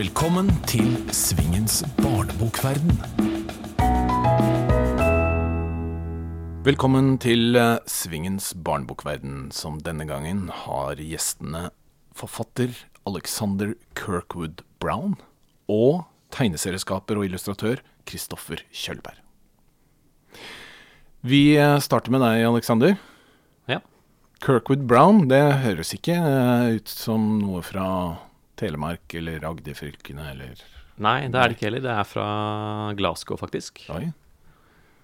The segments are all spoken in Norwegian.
Velkommen til Svingens barnebokverden. Velkommen til eh, Svingens barnebokverden, som denne gangen har gjestene forfatter Alexander Kirkwood Brown og tegneserieskaper og illustratør Kristoffer Kjølberg. Vi eh, starter med deg, Alexander. Ja. Kirkwood Brown, det høres ikke eh, ut som noe fra Telemark eller Agderfylkene eller Nei, det er det ikke heller. Det er fra Glasgow, faktisk. Oi.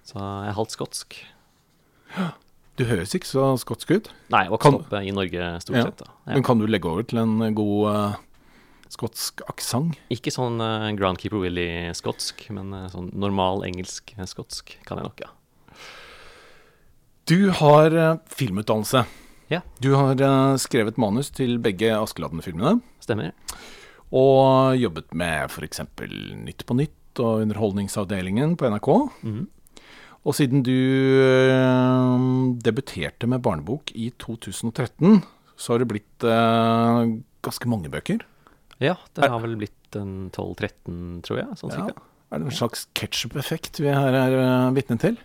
Så jeg er halvt skotsk. Du høres ikke så skotsk ut. Nei, jeg vokste opp i Norge stort Ja. sett. da. Ja. Men kan du legge over til en god uh, skotsk aksent? Ikke sånn uh, Groundkeeper Willy-skotsk, men uh, sånn normal engelsk-skotsk kan jeg nok, ja. Du har eh, filmutdannelse. Ja. Du har eh, skrevet manus til begge Askeladden-filmene. Stemmer. Og jobbet med f.eks. Nytt på Nytt og Underholdningsavdelingen på NRK. Mm. Og siden du eh, debuterte med barnebok i 2013, så har det blitt eh, ganske mange bøker. Ja, det har vel blitt en 12-13, tror jeg. Sånn Ja. Er det en slags ketsjup-effekt vi her er uh, vitne til?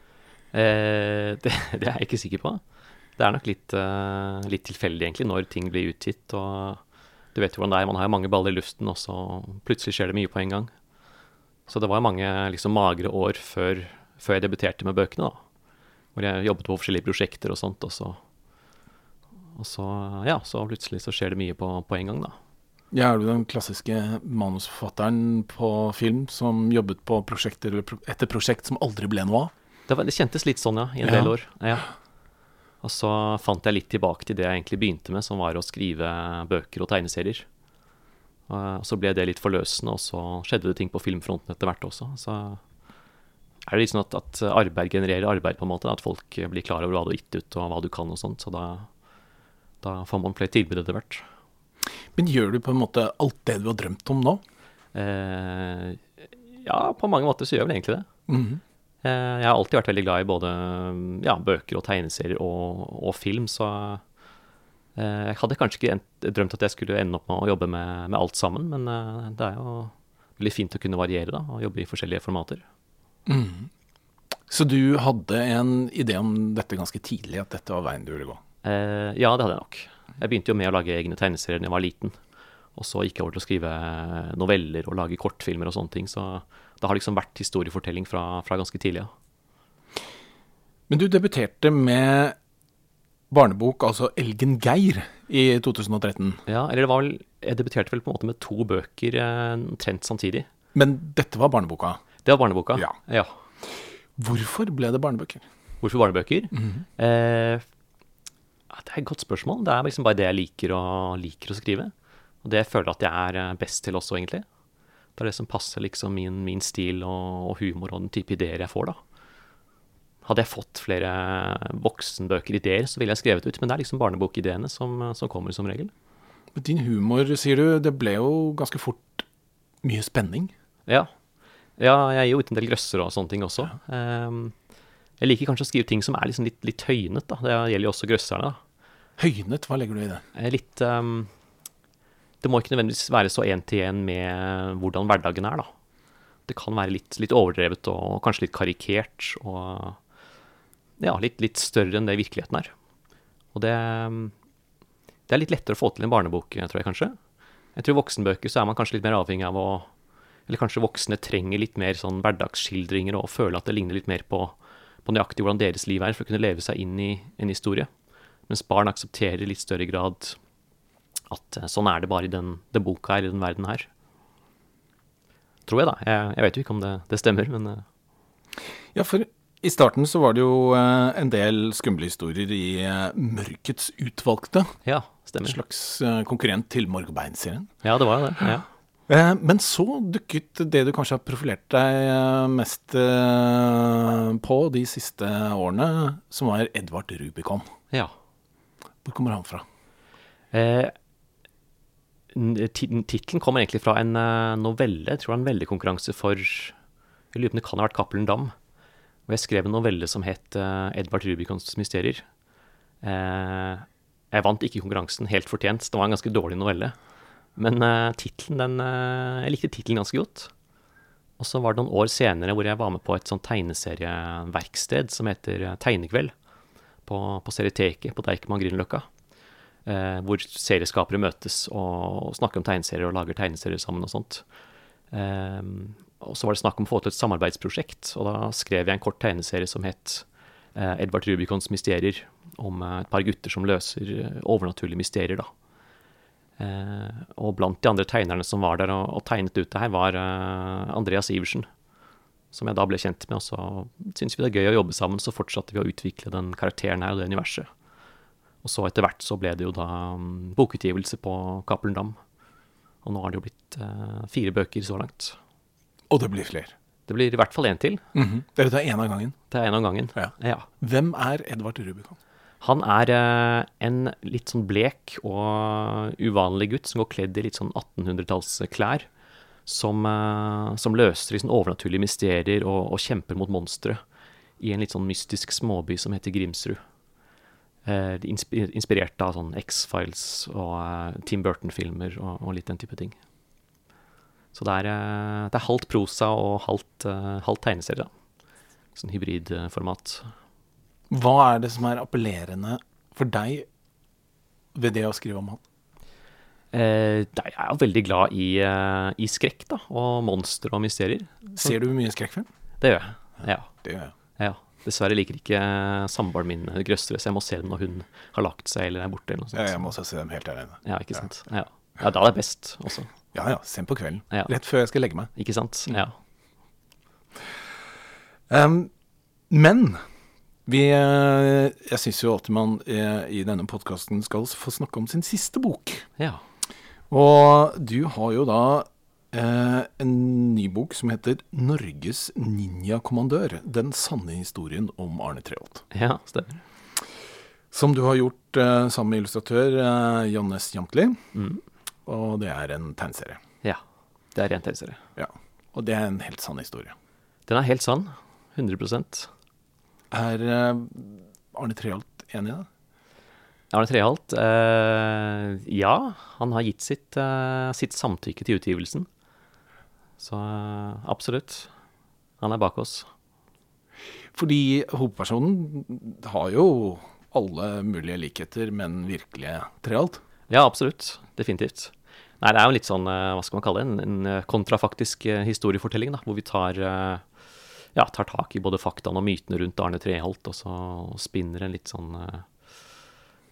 Eh, det, det er jeg ikke sikker på. Det er nok litt, uh, litt tilfeldig, egentlig, når ting blir utgitt. Og du vet jo hvordan det er. Man har jo mange baller i luften, og så plutselig skjer det mye på en gang. Så det var mange liksom, magre år før, før jeg debuterte med bøkene. da. Hvor jeg jobbet på forskjellige prosjekter og sånt. Og så, og så, ja, så plutselig så skjer det mye på, på en gang, da. Ja, er du den klassiske manusforfatteren på film som jobbet på prosjekter etter prosjekt som aldri ble noe av? Det, var, det kjentes litt sånn, ja, i en Ja. del år. Ja. Og så fant jeg litt tilbake til det jeg egentlig begynte med, som var å skrive bøker og tegneserier. Og så ble det litt forløsende, og så skjedde det ting på filmfronten etter hvert også. Så er det litt sånn at, at arbeid genererer arbeid, på en måte. At folk blir klar over hva du har gitt ut, og hva du kan og sånt. Så da, da får man flere tilbud etter hvert. Men gjør du på en måte alt det du har drømt om nå? Eh, ja, på mange måter så gjør jeg vel egentlig det. Mhm. Eh, Jeg har alltid vært veldig glad i både ja, bøker og tegneserier og, og film, så eh, jeg hadde kanskje ikke drømt at jeg skulle ende opp med å jobbe med, med alt sammen, men eh, det er jo veldig fint å kunne variere da, og jobbe i forskjellige formater. Så du hadde en idé om dette ganske tidlig, at dette var veien du ville gå? Eh, ja, det hadde jeg nok. Jeg begynte jo med å lage egne tegneserier da jeg var liten. Og så gikk jeg over til å skrive noveller og lage kortfilmer og sånne ting. Så det har liksom vært historiefortelling fra, fra ganske tidlig av. Men du debuterte med barnebok, altså Elgen Geir, i 2013. Ja, eller det var vel Jeg debuterte vel på en måte med to bøker eh, omtrent samtidig. Men dette var barneboka. Det var barneboka. Ja. ja. Hvorfor ble det barnebøker? Hvorfor barnebøker? eh, det er et godt spørsmål. Det er liksom bare det jeg liker å, liker å skrive. Og det jeg føler at jeg er eh, best til også, egentlig. Det er det som passer liksom min, min stil og, og humor og den type ideer jeg får, da. Hadde jeg fått flere voksenbøker-ideer, så ville jeg skrevet ut. Men det er liksom barnebokideene som, som kommer, som regel. Din humor, sier du, det ble jo ganske fort mye spenning. Ja. ja, jeg gir jo ut en del grøsser og sånne ting også. Ehm, jeg liker kanskje å skrive ting som er liksom litt, litt høynet, da. Det gjelder jo også grøsserne, da. Høynet, hva legger du i det? er litt ehm, Det må ikke nødvendigvis være så én-til-én med hvordan hverdagen er, da. Det kan være litt, litt overdrevet og kanskje litt karikert og ja, litt, litt større enn det virkeligheten er. Og det, det er litt lettere å få til en barnebok, tror jeg kanskje. Jeg tror voksenbøker så er man kanskje litt mer avhengig av å Eller kanskje voksne trenger litt mer sånn hverdagsskildringer og føler at det ligner litt mer på, på nøyaktig hvordan deres liv er, for å kunne leve seg inn i en historie. Mens barn aksepterer i litt større grad at eh, sånn er det bare i den, den boka her, i den verden her. Tror jeg, da. Jeg, jeg vet jo ikke om det, det stemmer, men eh, Ja, for i starten så var det jo eh, en del skumle historier i Mørkets utvalgte. ja, En stemmer. slags eh, konkurrent til Morg Bein-serien. Ja, det var jo det. Ja. Men så dukket det du kanskje har profilert deg mest på de siste årene, som var Edvard Rubicon. ja. Hvor kommer han fra? Eh, Tittelen kommer egentlig fra en eh, novelle. Jeg tror det var en veldekonkurranse for Jeg lurer på om det kan ha vært Cappelen Dam. Og jeg skrev en novelle som het eh, Edvard Rubicons mysterier. Eh, jeg vant ikke konkurransen helt fortjent. Det var en ganske dårlig novelle. Men uh, den eh, Jeg likte tittelen ganske godt. Og så var det noen år senere hvor jeg var med på et sånt tegneserieverksted som heter eh, Tegnekveld. På, på Serieteket på Deichman Grünerløkka. Eh, hvor serieskapere møtes og, og, snakker om tegneserier og lager tegneserier sammen og sånt. Eh, og så var det snakk om å få til et samarbeidsprosjekt, og da skrev jeg en kort tegneserie som het eh, Edvard Rubicons mysterier, om eh, et par gutter som løser eh, overnaturlige mysterier, da. Eh, og blant de andre tegnerne som var der og, og tegnet ut det her, var Andreas Iversen. Som jeg da ble kjent med, og så syntes vi det er gøy å jobbe sammen. Så fortsatte vi å utvikle den karakteren her og det universet. Og så etter hvert så ble det jo da um, bokutgivelse på Cappelen Dam. Og nå har det jo blitt eh, fire bøker så langt. Og det blir flere? Det blir i hvert fall én til. Mm -hmm. Dere tar én av gangen? Det er én av gangen, ja. ja. Hvem er Edvard Rubicon? Han er eh, en litt sånn blek og uvanlig gutt som går kledd i litt sånn 1800-tallsklær. Som, eh, som, løser liksom overnaturlige mysterier og, og, kjemper mot monstre i en litt sånn mystisk småby som heter Grimsrud. Eh, inspirert av sånn X-Files og eh, Tim Burton-filmer og, og, litt den type ting. Så det er, eh, det er halvt prosa og halvt, halvt tegneserie. Sånn hybridformat. Hva er det som er appellerende for deg ved det å skrive om han? Eh, jeg er jo veldig glad i, i skrekk da, og monstre og mysterier. Ser du mye skrekkfilm? Det gjør jeg. Ja. Det gjør jeg. Ja. Dessverre liker ikke samboeren min grøssere, så jeg må se dem når hun har lagt seg eller er borte. eller noe sånt. Ja, jeg må også se dem helt alene. Ja, ikke sant. Ja, ja da er det best også. Ja ja, sent på kvelden. Ja. Rett før jeg skal legge meg. Ikke sant. Ja. Um, men vi, eh, jeg syns jo alltid man eh, i denne podkasten skal få snakke om sin siste bok. Ja. Og du har jo da eh, en ny bok som heter 'Norges ninjakommandør'. Den sanne historien om Arne Treholt. Ja, stemmer. Som du har gjort eh, sammen med illustratør eh, Jannes Jamtli. Mm. Og det er en tegneserie. Ja. Det er en tegneserie. Ja. Og det er en helt sann historie. Den er helt sann. 100% er uh, Arne Treholt enig i det? Arne Treholt? eh, ja, han har gitt sitt, eh, sitt, samtykke til utgivelsen. Så absolutt. Han er bak oss. Fordi hovedpersonen har jo alle mulige likheter, men virkelig trealt? Ja, absolutt. Definitivt. Nei, det er jo litt sånn, hva skal man kalle det, en, en kontrafaktisk historiefortelling, da, hvor vi tar ja, tar tak i både faktaene og mytene rundt Arne Treholt, og så spinner en litt sånn eh,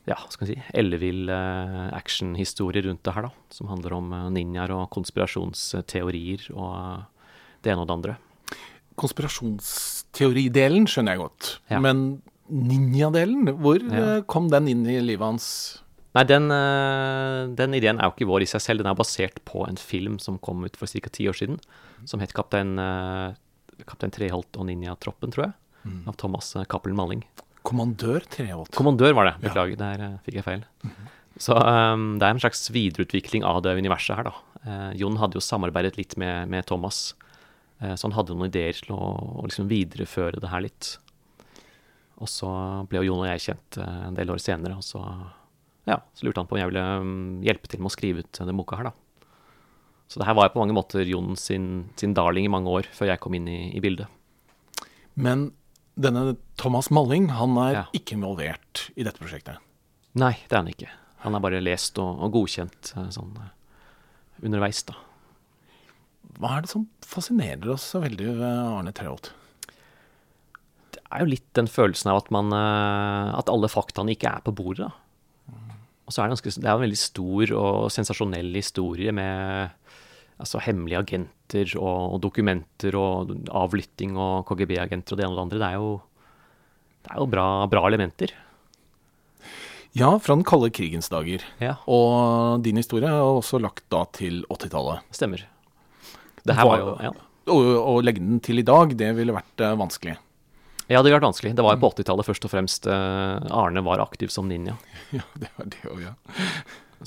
ja, skal vi si, ellevill uh, actionhistorie rundt det her, da. Som handler om uh, ninjaer og konspirasjonsteorier og uh, det ene og det andre. Konspirasjonsteoridelen skjønner jeg godt, ja. men ninjadelen, hvor ja. kom den inn i livet hans? Nei, den, den, ideen er jo ikke vår i seg selv. Den er basert på en film som kom ut for ca. ti år siden, som het Kaptein Kaptein Treholt og Ninjatroppen, tror jeg. Mm. Av Thomas eh, Cappelen Malling. Kommandør Treholt. Kommandør var det. Beklager, ja. der uh, fikk jeg feil. Mm -hmm. Så um, det er en slags videreutvikling av det universet her, da. Uh, Jon hadde jo samarbeidet litt med, med Thomas, uh, så han hadde noen ideer til å, å liksom videreføre det her litt. Og så ble jo Jon og jeg kjent en del år senere, og så, ja, så lurte han på om jeg ville um, hjelpe til med å skrive ut denne boka her, da. Så det her var på mange måter Jon sin, sin, darling i mange år, før jeg kom inn i, i bildet. Men denne Thomas Malling, han er ja. ikke involvert i dette prosjektet? Nei, det er han ikke. Han er bare lest og, og godkjent eh, sånn eh, underveis, da. Hva er det som fascinerer oss så veldig ved Arne Treholt? Det er jo litt den følelsen av at man eh, At alle faktaene ikke er på bordet, da. Og så er det, ganske, det er en veldig stor og sensasjonell historie med altså hemmelige agenter og, og dokumenter og avlytting og KGB-agenter og det ene og det andre. Det er jo, det er jo bra, bra, elementer. Ja, fra den kalde krigens dager. Ja. Og din historie er også lagt da til 80-tallet. Stemmer. Det her var jo, ja. Å legge den til i dag, det ville vært uh, vanskelig. Ja, det ville vært vanskelig. Det var jo på 80-tallet først og fremst uh, Arne var aktiv som ninja. Ja, det var det òg, ja.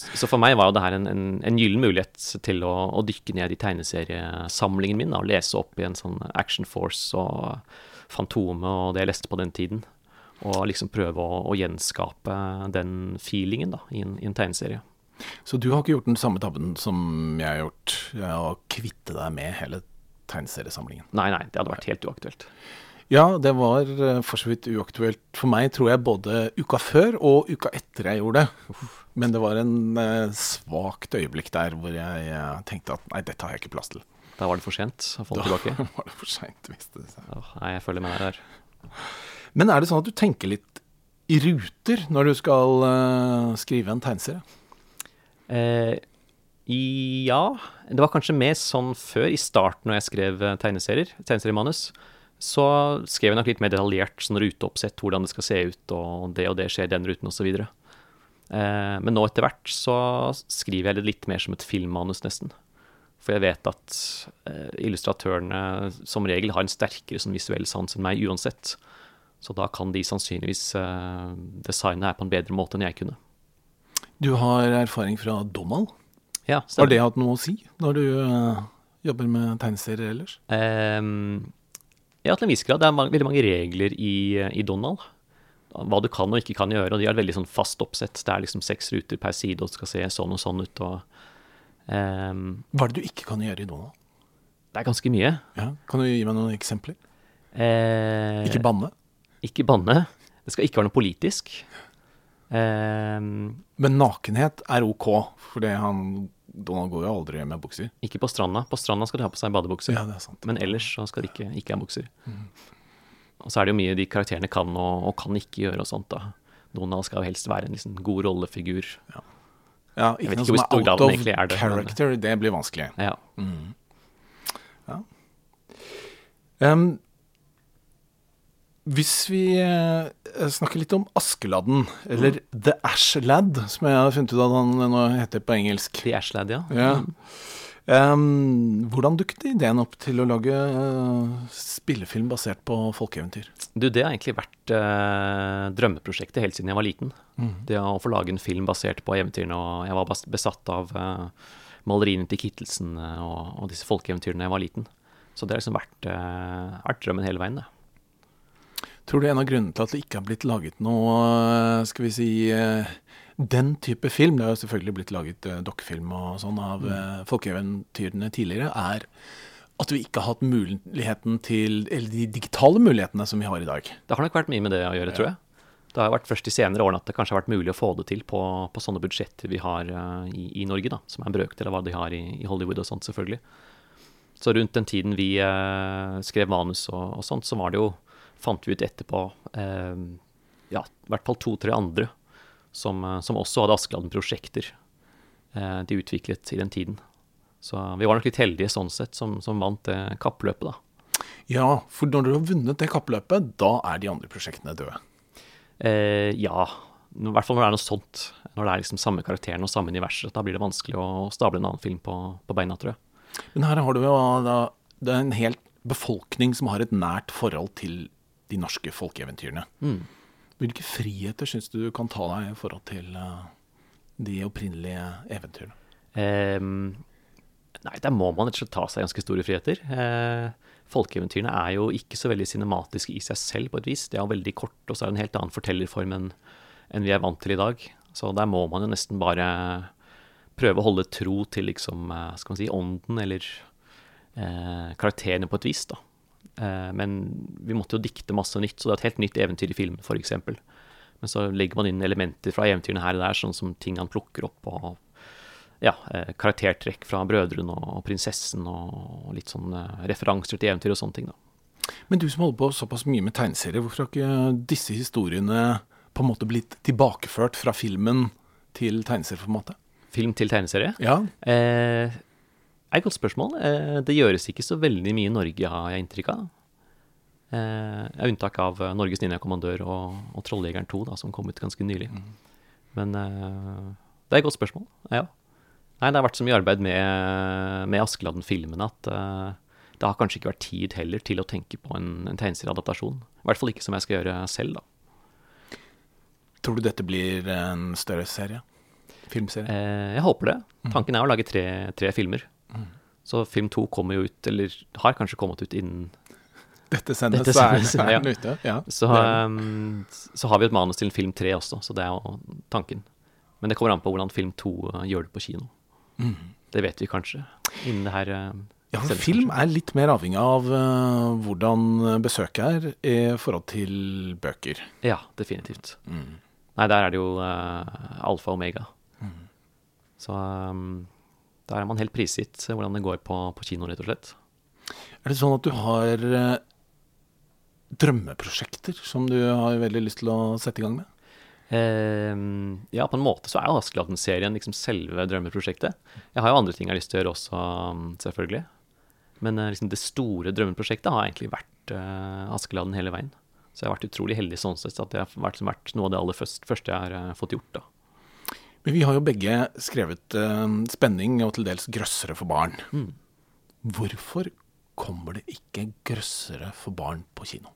Så for meg var jo det her en, en, en gyllen mulighet til å, å, dykke ned i tegneseriesamlingen min da, og lese opp i en sånn Action Force og Fantome og det jeg leste på den tiden. Og liksom prøve å, å gjenskape den feelingen da, i en, i en tegneserie. Så du har ikke gjort den samme tabben som jeg har gjort, å kvitte deg med hele tegneseriesamlingen? Nei, nei, det hadde vært helt uaktuelt. Ja, det var eh, for så vidt uaktuelt for meg, tror jeg, både uka før og uka etter jeg gjorde det. Men det var en eh, svakt øyeblikk der hvor jeg eh, tenkte at nei, dette har jeg ikke plass til. Da var det for sent å få den Da tilbake. var det for seint, viste det seg. Åh, nei, jeg følger med deg der. Men er det sånn at du tenker litt i ruter når du skal eh, skrive en tegneserie? Eh, i- ja, det var kanskje mer sånn før, i starten når jeg skrev eh, tegneserier, tegneseriemanus. Så skrev jeg nok litt mer detaljert sånn ruteoppsett, hvordan det skal se ut, og det og det skjer i den ruten, osv. Eh, men nå etter hvert så skriver jeg det litt mer som et filmmanus, nesten. For jeg vet at eh, illustratørene som regel har en sterkere sånn visuell sans enn meg uansett. Så da kan de sannsynligvis eh, designe her på en bedre måte enn jeg kunne. Du har erfaring fra Donald. Ja, Har det hatt noe å si når du jobber med tegneserier ellers? Um, ja, til en viss grad. Det er veldig mange regler i, i Donald. Hva du kan og ikke kan gjøre, og de har et veldig sånn fast oppsett. Det er liksom seks ruter per side, og det skal se sånn og sånn ut. og um, Hva er det du ikke kan gjøre i Donald? Det er ganske mye. Ja, kan du gi meg noen eksempler? Eh, Ikke banne. ikke banne. Det skal ikke være noe politisk. Ehm, Men nakenhet er ok, for Donald går jo aldri med bukser. ikke på stranda. På stranda skal de ha på seg badebukser. Ja, det er sant. Men ellers så skal de ikke, ikke ha bukser. Og så er det jo mye de karakterene kan og, og kan ikke gjøre og sånt. da. Donald skal jo helst være en liksom god rollefigur. Ja, Jeg ikke noe som er out of er det, men- character. Det blir vanskelig. Ja. Em, hvis vi uh, snakker litt om Askeladden, eller The Ash Lad, som jeg har funnet ut at han nå heter på engelsk. The Ashlad, ja. Ja. Em, hvordan dukket ideen opp til å lage uh, spillefilm basert på folkeeventyr? Du, det har egentlig vært uh, drømmeprosjektet helt siden jeg var liten. Det å få lage en film basert på eventyrene, og jeg var besatt av uh, maleriene til Kittelsen og, og disse folkeeventyrene jeg var liten. Så det har liksom vært, vært drømmen hele veien, det. Tror du en av grunnene til at det ikke har blitt laget noe, skal vi si, den type film, det har jo selvfølgelig blitt laget eh, dokkefilm og sånn av mm. folkeeventyrene tidligere, er at vi ikke har hatt muligheten til, eller de digitale mulighetene som vi har i dag. Det har nok vært mye med det å gjøre, tror jeg. Det har vært først de senere årene at det kanskje har vært mulig å få det til på, på sånne budsjetter vi har eh, i, i Norge, da, som er en brøkdel av hva de har i, i Hollywood og sånt, selvfølgelig. Så rundt den tiden vi eh, skrev manus og, og sånt, så var det jo Fant vi ut etterpå eh, ja, i hvert fall to-tre andre som, eh, som også hadde Askeladden-prosjekter eh, de utviklet i den tiden. Så vi var nok litt heldige sånn sett, som, som vant det kappløpet, da. Ja, for når du har vunnet det kappløpet, da er de andre prosjektene døde. Eh, ja, i hvert fall når det er noe sånt. Når det er liksom samme karakteren og samme universet. Da blir det vanskelig å stable en annen film på, på beina, tror jeg. Men her har du jo da, det er en hel befolkning som har et nært forhold til de norske folkeeventyrene. Hvilke friheter syns du du kan ta deg i forhold til eh, de opprinnelige eventyrene? Um, nei, der må man rett og slett ta seg ganske store friheter. Uh, folkeeventyrene er jo ikke så veldig cinematiske i seg selv, på et vis. De er jo veldig korte, og så er det en helt annen fortellerform enn en vi er vant til i dag. Så der må man jo nesten bare prøve å holde tro til liksom, eh, skal man si, ånden eller uh, karakterene på et vis, da. Eh, men vi måtte jo dikte masse nytt, så det er et helt nytt eventyr i filmen, f.eks. Men så legger man inn elementer fra eventyrene her og der, sånn som ting han plukker opp, og ja, eh, karaktertrekk fra brødrene og prinsessen, og litt sånn eh, referanser til eventyr og sånne ting, da. Men du som holder på såpass mye med tegneserier, hvorfor har ikke disse historiene på en måte blitt tilbakeført fra filmen til tegneserieformatet? Film til tegneserie? Ja. Eh, er et godt spørsmål. Eh, det gjøres ikke så veldig mye i Norge, har jeg inntrykk av. Eh, unntak av eh, Norges ninjakommandør og, og Trolljegeren 2, da, som kom ut ganske nylig. Men eh, det er et godt spørsmål. Ja. Nei, det har vært så mye arbeid med, med Askeladden-filmene at eh, det har kanskje ikke vært tid heller til å tenke på en, en tegneserieadaptasjon. I hvert fall ikke som jeg skal gjøre selv, da. Tror du dette blir en større serie? Filmserie? Eh, jeg håper det. Tanken er å lage tre, tre filmer. Så film to kommer jo ut, eller har kanskje kommet ut innen Dette sendes, Dette sendes, er ja. den ute. Ja. Så, um, så har vi et manus til film tre også, så det er jo tanken. Men det kommer an på hvordan film to eh, gjør det på kino. Det vet vi kanskje innen det her eh, Ja, for film er litt mer avhengig av uh, hvordan besøket er i forhold til bøker. Ja, definitivt. Nei, der er det jo uh, alfa og omega. Så um, der er man helt prisgitt hvordan det går på, på kino, rett og slett. Er det sånn at du har eh, drømmeprosjekter som du har veldig lyst til å sette i gang med? Eh, ja, på en måte så er jo Askeladden-serien liksom selve drømmeprosjektet. Jeg har jo andre ting jeg har lyst til å gjøre også, selvfølgelig. Men eh, liksom det store drømmeprosjektet har egentlig vært eh, Askeladden hele veien. Så jeg har vært utrolig heldig sånn sett at det har vært, vært noe av det aller først, første jeg har eh, fått gjort. da. Men vi har jo begge skrevet uh, spenning og til dels grøssere for barn. Hvorfor kommer det ikke grøssere for barn på kino?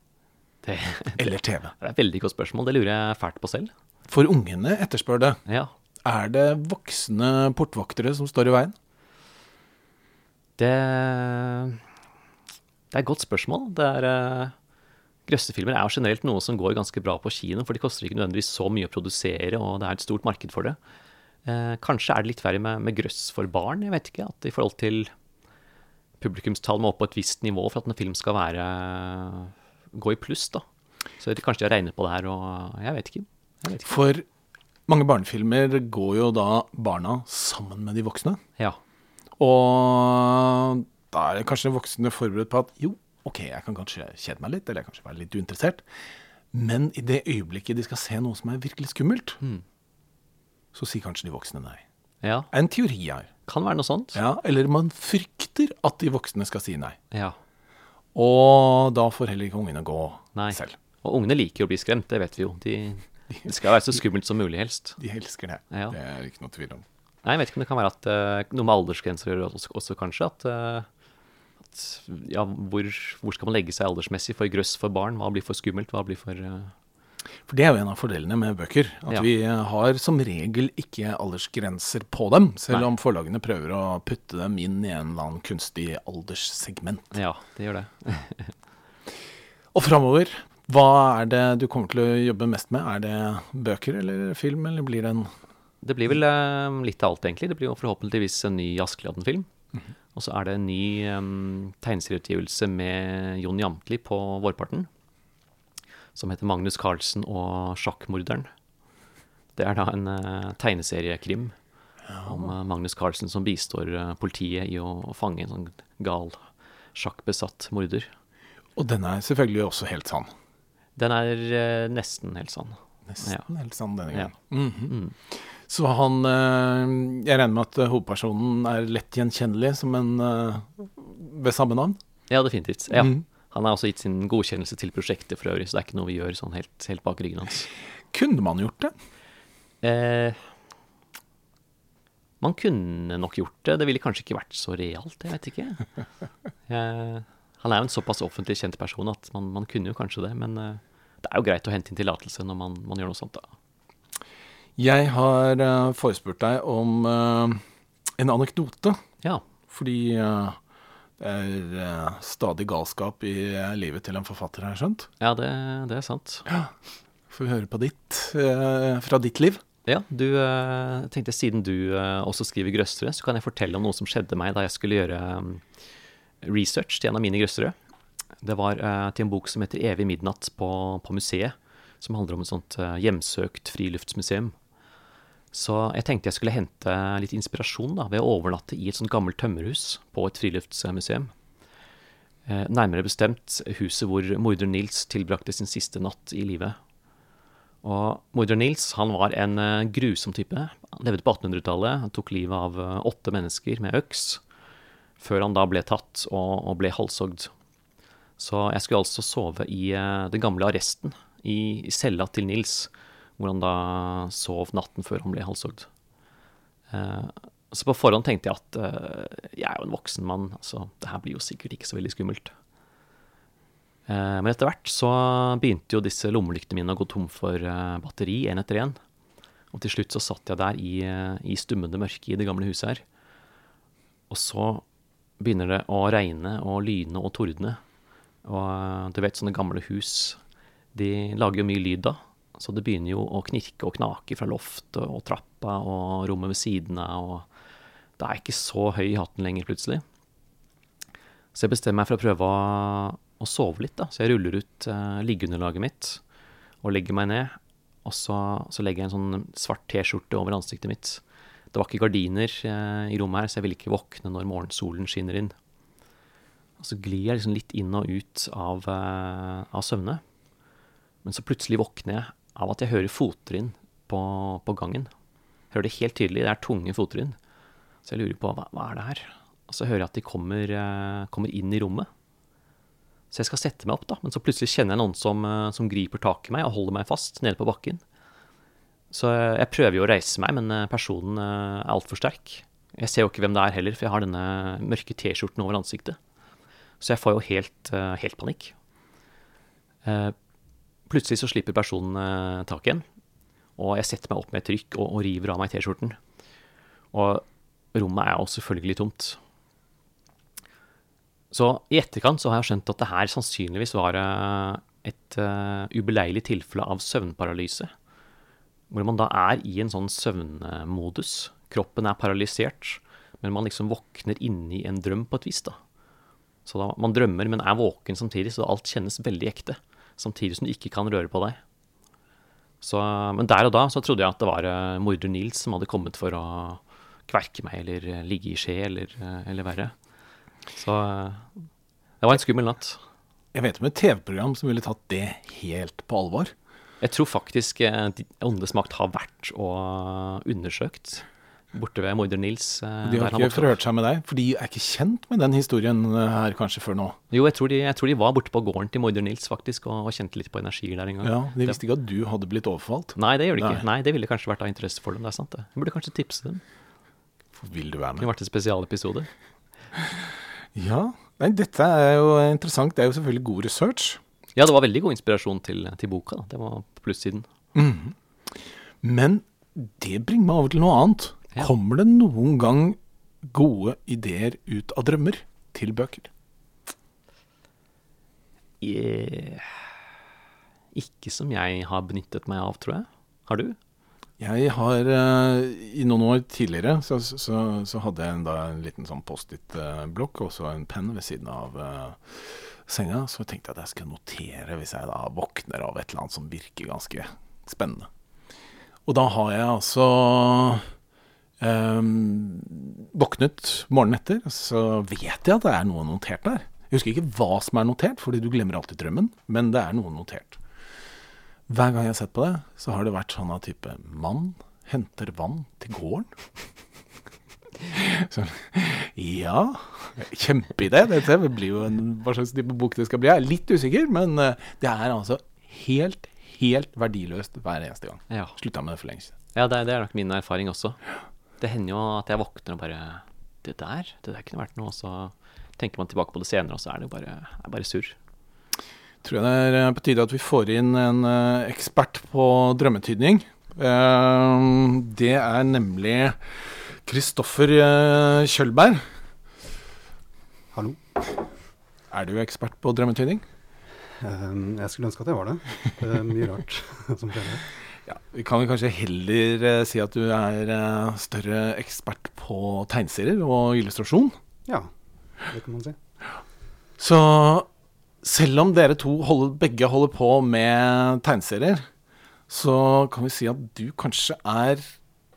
Det, Eller TV? det er et veldig godt spørsmål. Det lurer jeg fælt på selv. For ungene etterspør det. Ja, Er det voksne portvoktere som står i veien? Det, det er et godt spørsmål. Det er, eh, grøssefilmer er jo generelt noe som går ganske bra på kino, for de koster ikke nødvendigvis så mye å produsere, og det er et stort marked for det. Eh, kanskje er det litt verre med, med grøss for barn, jeg vet ikke. At i forhold til publikumstall må opp på et visst nivå for at en film skal være gå i pluss, da. Så det, kanskje de har regnet på det her, og jeg vet ikke. Jeg vet ikke. For mange barnefilmer går jo da barna sammen med de voksne. Ja. Og da er kanskje voksne forberedt på at jo, ok, jeg kan kanskje kjede meg litt, eller jeg kan kanskje være litt uinteressert. Men i det øyeblikket de skal se noe som er virkelig skummelt, så sier kanskje de voksne nei. ja. En teori her. Kan være noe sånt. Ja, eller man frykter at de voksne skal si nei. Ja. Og da får heller ikke ungene gå Nei. selv. Og ungene liker jo å bli skremt, det vet vi jo. De, det skal være så skummelt som mulig, helst. De elsker det. Ja. Det er ikke noe tvil om. Nei, jeg vet ikke om det kan være at uh, noe med aldersgrenser også, også kanskje. At, eh, at ja, hvor, hvor skal man legge seg aldersmessig for grøss for barn? Hva blir for skummelt? Hva blir for eh, For det er jo en av fordelene med bøker. At Ja. vi har som regel ikke aldersgrenser på dem. Selv Nei. om forlagene prøver å putte dem inn i en eller annen kunstig alderssegment. Ja, det gjør det. Og framover, hva er det du kommer til å jobbe mest med? Er det bøker eller film, eller blir det en Det blir vel eh, litt av alt, egentlig. Det blir jo forhåpentligvis en ny Askeladden-film. Og så er det en ny um, tegneserieutgivelse med Jon Jamtli på vårparten. Som heter 'Magnus Carlsen og sjakkmorderen'. Det er da en uh, tegneseriekrim om uh, Magnus Carlsen som bistår uh, politiet i å, å fange en sånn gal sjakkbesatt morder. Og den er selvfølgelig også helt sann. Den er nesten helt sann. Nesten helt sann denne Ja. gangen. Mhm. Så han eh, Jeg regner med at eh, hovedpersonen er lett gjenkjennelig som en eh, ved samme navn? Ja, definitivt. Ja. Mm. Han har også gitt sin godkjennelse til prosjektet for øvrig, så det er ikke noe vi gjør sånn helt, helt bak ryggen hans. Kunne man gjort det? Eh, man kunne nok gjort det. Det ville kanskje ikke vært så realt, jeg vet ikke. Eh, han er jo en såpass offentlig kjent person at man, man kunne jo kanskje det, men det er jo greit å hente inn tillatelse når man, man gjør noe sånt, da. Jeg har uh, forespurt deg om uh, en anekdote. Ja. Fordi uh, det er stadig galskap i livet til en forfatter, har jeg skjønt. Ja, det, det er sant. Ja. Får vi høre på ditt, fra ditt liv. Ja, du tenkte siden du også skriver grøssere, så kan jeg fortelle om noe som skjedde meg da jeg skulle gjøre um, research til en av mine grøssere. Det var til en bok som heter 'Evig midnatt' på, på museet. Som handler om et sånt hjemsøkt friluftsmuseum. Så jeg tenkte jeg skulle hente litt inspirasjon da, ved å overnatte i et sånt gammelt tømmerhus på et friluftsmuseum. Eh, nærmere bestemt huset hvor morder Nils tilbrakte sin siste natt i livet. Og morder Nils han var en eh, grusom type. Han levde på 1800-tallet. Han tok livet av eh, åtte mennesker med øks, før han da ble tatt og, ble halshogd. Så jeg skulle altså sove i den gamle arresten, i cella til Nils, hvor han da sov natten før han ble halshogd. Eh, så på forhånd tenkte jeg at eh, jeg er jo en voksen mann, så det her blir jo sikkert ikke så veldig skummelt. Eh, Men etter hvert så begynte jo disse lommelyktene mine å gå tom for batteri, én etter én. Og til slutt så satt jeg der i, i stummende mørke i det gamle huset her. Og så begynner det å regne og lyne og tordne. Og du vet, sånne gamle hus, de lager jo mye lyd da. Så det begynner jo å knirke og knake fra loftet og trappa og rommet ved siden av. Og da er ikke så høy i hatten lenger, plutselig. Så jeg bestemmer meg for å prøve å sove litt. da. Så jeg ruller ut uh, liggeunderlaget mitt og legger meg ned. Og så, så legger jeg en sånn svart T-skjorte over ansiktet mitt. Det var ikke gardiner uh, i rommet her, så jeg ville ikke våkne når morgensolen skinner inn. Og så glir jeg liksom litt inn og ut av, uh, av søvne. Men så plutselig våkner jeg av at jeg hører fottrinn på, på, gangen. Jeg hører det helt tydelig. Det er tunge fottrinn. Så jeg lurer på hva, hva er det her? Og så hører jeg at de kommer, eh, kommer, inn i rommet. Så jeg skal sette meg opp, da, men så plutselig kjenner jeg noen som, eh, som griper tak i meg og holder meg fast nede på bakken. Så jeg prøver jo å reise meg, men eh, personen er altfor sterk. Jeg ser jo ikke hvem det er heller, for jeg har denne mørke T-skjorten over ansiktet. Så jeg får jo helt, helt panikk. Plutselig så slipper personen eh, tak igjen, og jeg setter meg opp med et trykk og, og river av meg T-skjorten. Og rommet er jo selvfølgelig tomt. Så i etterkant så har jeg skjønt at det her sannsynligvis var eh, et uh, ubeleilig tilfelle av søvnparalyse. Hvor man da er i en sånn søvnmodus. Kroppen er paralysert, men man liksom våkner inni en drøm på et vis. da. Så da, man drømmer, men er våken samtidig, så alt kjennes veldig ekte samtidig som du ikke kan røre på deg. Så, men der og da så trodde jeg at det var uh, morder Nils som hadde kommet for å kverke meg eller uh, ligge i skje eller, uh, eller verre. Så det var en skummel natt. Jeg vet om et TV-program som ville tatt det helt på alvor. Jeg tror faktisk Åndenes makt har vært og undersøkt borte ved morder Nils. Eh, de har ikke forhørt seg med deg? For de er ikke kjent med den historien eh, her kanskje før nå? Jo, jeg tror de, jeg tror de var borte på gården til morder Nils faktisk, og, og, kjente litt på energier der en gang. Ja, De visste ikke at du hadde blitt overfalt? Nei, det gjør de ikke. Nei, Det ville kanskje vært av interesse for dem. det er sant det. Jeg burde kanskje tipse dem. Vil du være med? Det kunne vært en spesialepisode. Ja. Nei, dette er jo interessant. Det er jo selvfølgelig god research. Ja, det var veldig god inspirasjon til, til boka. Da. Det var på plussiden. Mm. Men det bringer meg over til noe annet. Ja. Kommer det noen gang gode ideer ut av drømmer til bøker? Yeah. Ikke som jeg har benyttet meg av, tror jeg. Har du? Jeg har uh, I noen år tidligere så, så, så hadde jeg en, da, en liten sånn Post-It-blokk og så en penn ved siden av uh, senga. Så jeg tenkte at jeg skulle notere hvis jeg da våkner av et eller annet som virker ganske spennende. Og da har jeg altså Um, våknet morgenen etter, så vet jeg at det er noe notert der. Jeg husker ikke hva som er notert, fordi du glemmer alltid drømmen, men det er noe notert. Hver gang jeg har sett på det, så har det vært sånn av type mann henter vann til gården. Så, ja, kjempeidé. Dette blir jo en, hva slags type bok det skal bli. Jeg er litt usikker, men eh, det er altså helt, helt verdiløst hver eneste gang. Ja. Slutta med det for lenge siden. Ja, det, det er nok min erfaring også. Det hender jo at jeg våkner og bare Det der, det der kunne vært noe. Og så tenker man tilbake på det senere, og så er det jo bare, er bare surr. Tror jeg det er eh, på tide at vi får inn en uh, ekspert på drømmetydning. Uh, det er nemlig Kristoffer uh, Kjølberg. Hallo. Er du ekspert på drømmetydning? jeg skulle ønske at jeg var det. Det er mye rart som skjer. Ja, Vi kan vel kanskje heller uh, si at du er uh, større ekspert på tegneserier og illustrasjon? Ja, det kan man si. Så selv om dere to holder, begge holder på med tegneserier, så kan vi si at du kanskje er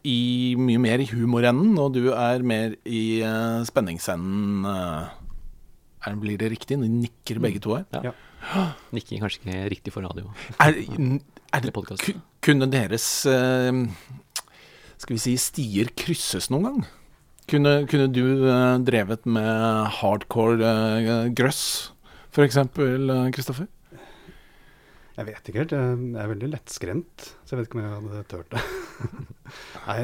i, mye mer i humorenden, og du er mer i uh, spenningsenden. Uh, blir det riktig? Ni nikker begge to her? Ja. ja. Nikking kanskje ikke riktig for radio. Er, er det, kunne deres eh, skal vi si stier krysses noen gang? Kunne, kunne du eh, drevet med hardcore eh, grøss, f.eks., Kristoffer? Jeg vet ikke helt. Jeg er veldig lettskremt, så jeg vet ikke om jeg hadde turt det. Nei,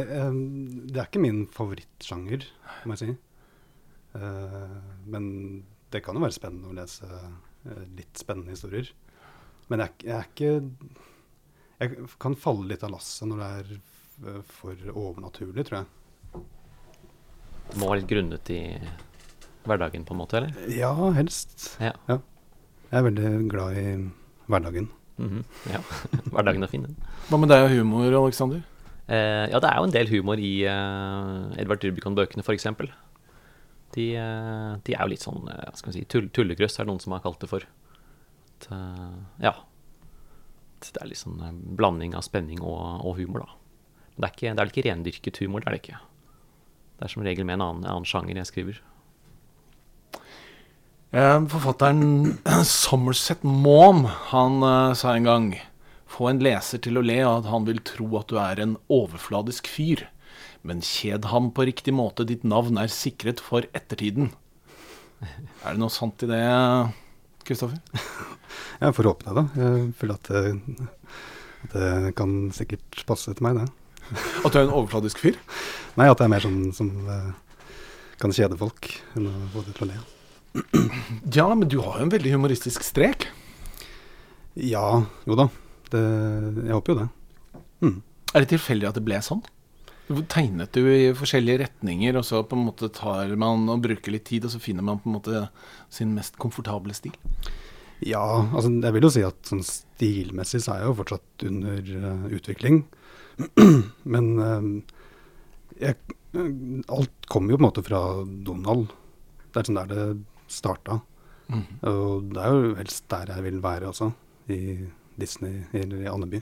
det er ikke min favorittsjanger, må jeg si. Men det kan jo være spennende å lese litt spennende historier. Men jeg, jeg er ikke jeg kan falle litt av lasset når det er eh, for overnaturlig, tror jeg. Det må være litt grunnet i hverdagen, på en måte? eller? Ja, helst. Ja. ja. Jeg er veldig glad i hverdagen. Mhm, ja. Hverdagen er fin, den. Hva med deg og humor, Alexander? Eh, ja, det er jo en del humor i eh, Edvard Rubicon-bøkene, f.eks. De, eh, de er jo litt sånn eh, hva skal vi si, tull, tullegrøss, er det noen som har kalt det for. At, eh, ja. Det er litt sånn eh, blanding av spenning og, og humor, da. Men det er, ikke, det er vel ikke rendyrket humor, det er det ikke. Det er som regel med en annen, en annen sjanger jeg skriver. Eh, Forfatteren Somerset Maum han eh, sa en gang Få en leser til å le av at han vil tro at du er en overfladisk fyr. Men kjed ham på riktig måte, ditt navn er sikret for ettertiden. Er det noe sant i det, Kristoffer? Jeg får håpe det, da. Jeg føler at det, at det kan sikkert passe til meg, det. At du er en overfladisk fyr? Nei, at jeg er mer sånn som eh, kan kjede folk enn å få det til å le. Ja, men du har jo en veldig humoristisk strek. Ja, jo da. Det, jeg håper jo det. Mm. Er det tilfeldig at det ble sånn? Tegnet du i forskjellige retninger, og så på en måte tar man og bruker litt tid, og så finner man på en måte sin mest komfortable stil? Ja, altså jeg vil jo si at sånn stilmessig så er jeg jo fortsatt under uh, utvikling. Men uh, jeg, alt kommer jo på en måte fra Donald. Det er sånn der det starta. Og det er jo helst der jeg vil være også, i Disney eller i Andeby.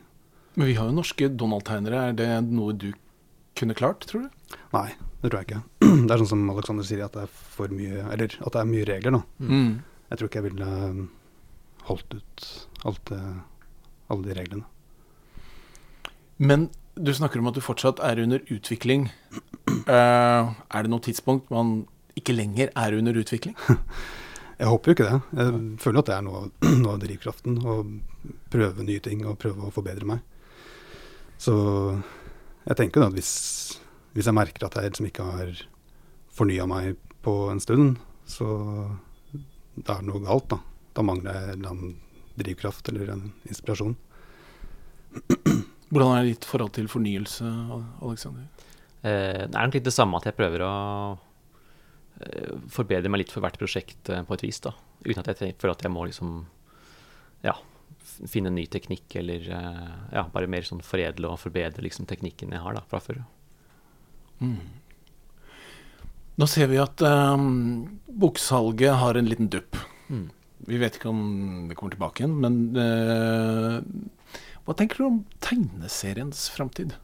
Men vi har jo norske Donald-tegnere. Er det noe du kunne klart, tror du? Nei, det tror jeg ikke. Det er sånn som Alexander sier, at det er for mye Eller at det er mye regler, da. Mm. Jeg tror ikke jeg ville eh, holdt ut alt det, alle de reglene. Men du snakker om at du fortsatt er under utvikling. Uh, er det noe tidspunkt man ikke lenger er under utvikling? Jeg håper jo ikke det. Jeg føler at det er noe, noe av drivkraften. Å prøve nye ting og prøve å forbedre meg. Så jeg tenker jo da at hvis, hvis jeg merker at jeg liksom ikke har fornya meg på en stund, så da er det noe galt, da. Da mangler jeg en eller annen drivkraft eller en inspirasjon. Hvordan er ditt forhold til fornyelse, Alexander? Eh, det er nok litt det samme at jeg prøver å eh, forbedre meg litt for hvert prosjekt eh, på et vis. da Uten at jeg føler at jeg må liksom ja, finne ny teknikk eller eh, ja, bare mer sånn foredle og forbedre liksom teknikken jeg har da fra før. Nå ser vi at um, boksalget har en liten dupp. Mm. Vi vet ikke om det kommer tilbake igjen, men uh, hva tenker du om tegneseriens framtid?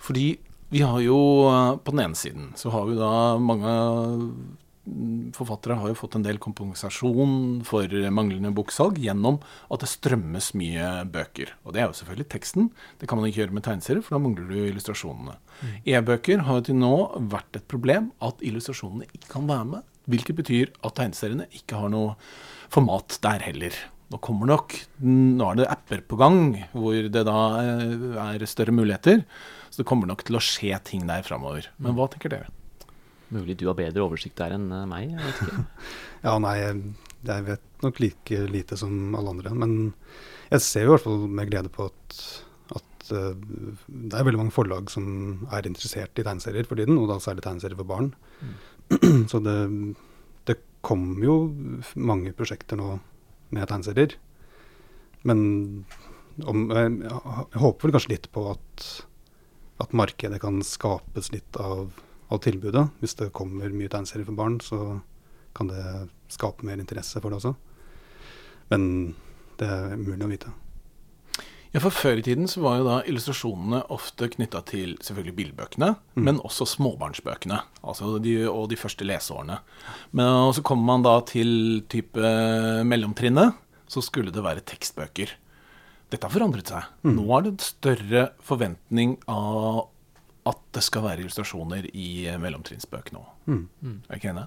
Fordi vi har jo eh, På den ene siden så har vi da mange mm, forfattere har jo fått en del kompensasjon for manglende boksalg gjennom at det strømmes mye bøker. Og det er jo selvfølgelig teksten. Det kan man ikke gjøre med tegneserier, for da mangler du illustrasjonene. E-bøker har jo til nå vært et problem at illustrasjonene ikke kan være med. Hvilket betyr at tegneseriene ikke har noe format der heller. Nå kommer nok Nå er det apper på gang hvor det da eh, er større muligheter. Så det kommer nok til å skje ting der framover. Men hva tenker dere? Mulig du har bedre oversikt der enn eh, meg. Jeg vet ikke. Ja, nei, jeg, vet nok like lite som alle andre. Men jeg ser jo i hvert fall med glede på at, at eh, det er veldig mange forlag som er interessert i tegneserier for tiden, og da særlig tegneserier for barn. Så det, det kommer jo mange prosjekter nå med tegneserier. Men om, jeg håper vel kanskje litt på at, at markedet kan skapes litt av, av tilbudet. Hvis det kommer mye tegneserier for barn, så kan det skape mer interesse for det også. Men det er umulig å vite. Ja, for Før i tiden så var jo da illustrasjonene ofte knytta til selvfølgelig billedbøkene, men også småbarnsbøkene. Altså de, og de første leseårene. Men og så kommer man da til type mellomtrinnet, så skulle det være tekstbøker. Dette har forandret seg. Nå er det en større forventning av at det skal være illustrasjoner i eh, mellomtrinnsbøkene òg. Mm. Er du ikke enig?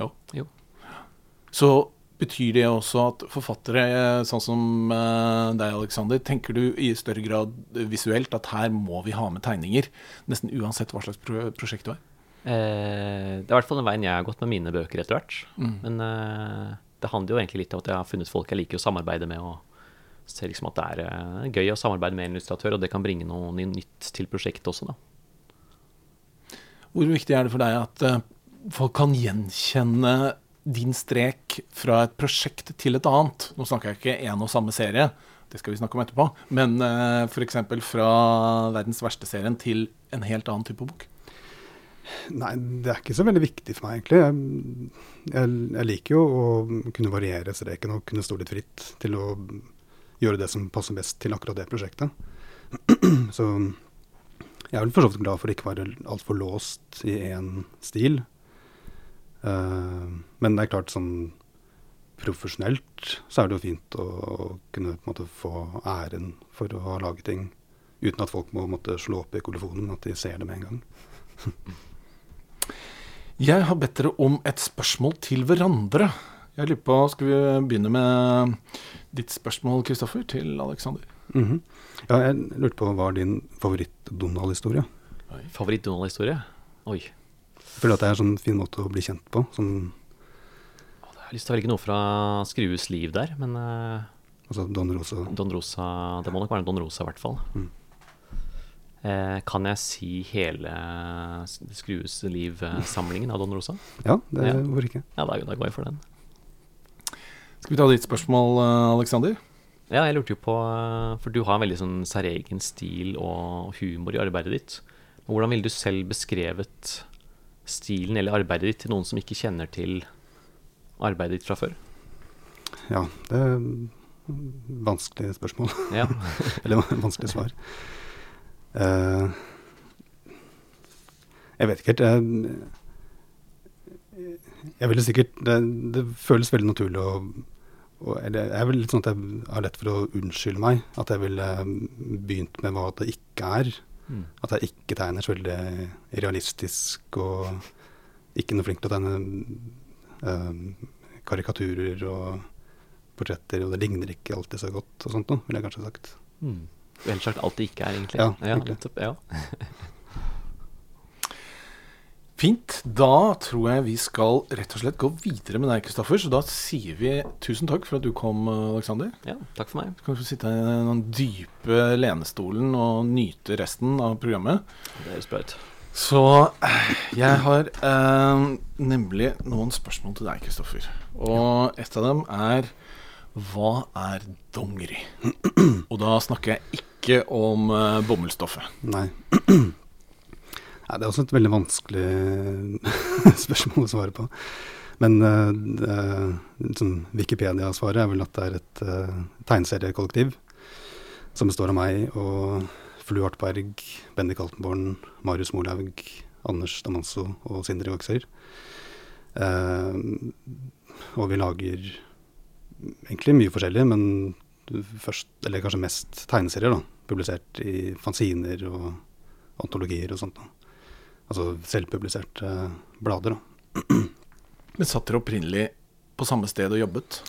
Jo. Jo. Så betyr det også at forfattere, eh, sånn som eh, deg, Alexander, tenker du i større grad visuelt at her må vi ha med tegninger? Nesten uansett hva slags pro prosjekt du er? Eh, det er i hvert fall den veien jeg har gått med mine bøker etter hvert. Men eh, det handler jo egentlig litt om at jeg har funnet folk jeg liker å samarbeide med, og ser liksom at det er eh, gøy å samarbeide med en illustratør, og det kan bringe noe nytt til prosjektet også, da. Hvor viktig er det for deg at eh, folk kan gjenkjenne din strek fra et prosjekt til et annet. Nå snakker jeg ikke én og samme serie, det skal vi snakke om etterpå. Men uh, f.eks. fra verdens verste-serien til en helt annen type bok. Nei, det er ikke så veldig viktig for meg, egentlig. Jeg, jeg liker jo å kunne variere streken og kunne stå litt fritt til å gjøre det som passer best til akkurat det prosjektet. så jeg er vel for så vidt glad for å ikke være altfor låst i én stil. Uh, men det er klart sånn profesjonelt så er det jo fint å, å kunne måte, få æren for å ha laget ting uten at folk må måtte slå opp i kolofonen, at de ser det med en gang. Jeg har bedt dere om et spørsmål til hverandre. Jeg lurer på, Skal vi begynne med ditt spørsmål, Kristoffer, til Aleksander? Mm -hmm. Ja, jeg lurte på hva er din favoritt-Donald-historie? Favoritt-Donald-historie? Oi. Jeg føler at det er en sånn fin måte å bli kjent på. Sånn jeg har lyst til å velge noe fra Skrues liv der, men uh, Altså Don Rosa? Don Rosa Det må nok være Don Rosa, i hvert fall. Mm. Eh, kan jeg si hele Skrues liv-samlingen av Don Rosa? Ja, det Ja. hvorfor ikke? Ja, da, da går jeg for den. Skal vi ta ditt spørsmål, eh, Aleksander? Ja, jeg lurte jo på For du har en veldig sånn særegen stil og humor i arbeidet ditt. Hvordan ville du selv beskrevet stilen eller arbeidet ditt til noen som ikke kjenner til arbeidet ditt fra før? Ja, det er vanskelig spørsmål. Ja. Eller vanskelig svar. Uh, jeg vet ikke helt. Jeg, jeg ville sikkert det, det føles veldig naturlig å og, det, Jeg er vel litt sånn at jeg har lett for å unnskylde meg. At jeg ville begynt med hva det ikke er. Mm. At jeg ikke tegner så veldig realistisk og ikke noe flink til å tegne eh, karikaturer og portretter, og det ligner ikke alltid så godt og sånt noe, ville jeg kanskje sagt. Mm. Vel sagt alt det ikke er, egentlig. Ja, ja, nettopp, ja. Fint. Da tror jeg vi skal rett og slett gå videre med deg, Kristoffer. Så da sier vi tusen takk for at du kom, Aleksander. ja, takk for meg. Så kan du få sitte i den dype lenestolen og nyte resten av programmet. Det er ut. Så jeg har eh, nemlig noen spørsmål til deg, Kristoffer. Og et av dem er hva er dongeri? Og da snakker jeg ikke om eh, bomullsstoffet. Nei. Nei, det er også et veldig vanskelig spørsmål å svare på. Men uh, Wikipedia-svaret er vel at det er et uh, tegneseriekollektiv som består av meg og Flu Artberg, Bendik Altenborn, Marius Molaug, Anders Damanso og Sindre Goksøyr. Uh, og vi lager egentlig mye forskjellig, men først, eller kanskje mest tegneserier, da. Publisert i fanziner og antologier og sånt. da. Altså selvpubliserte blader, da. Men satt dere opprinnelig på samme sted og jobbet?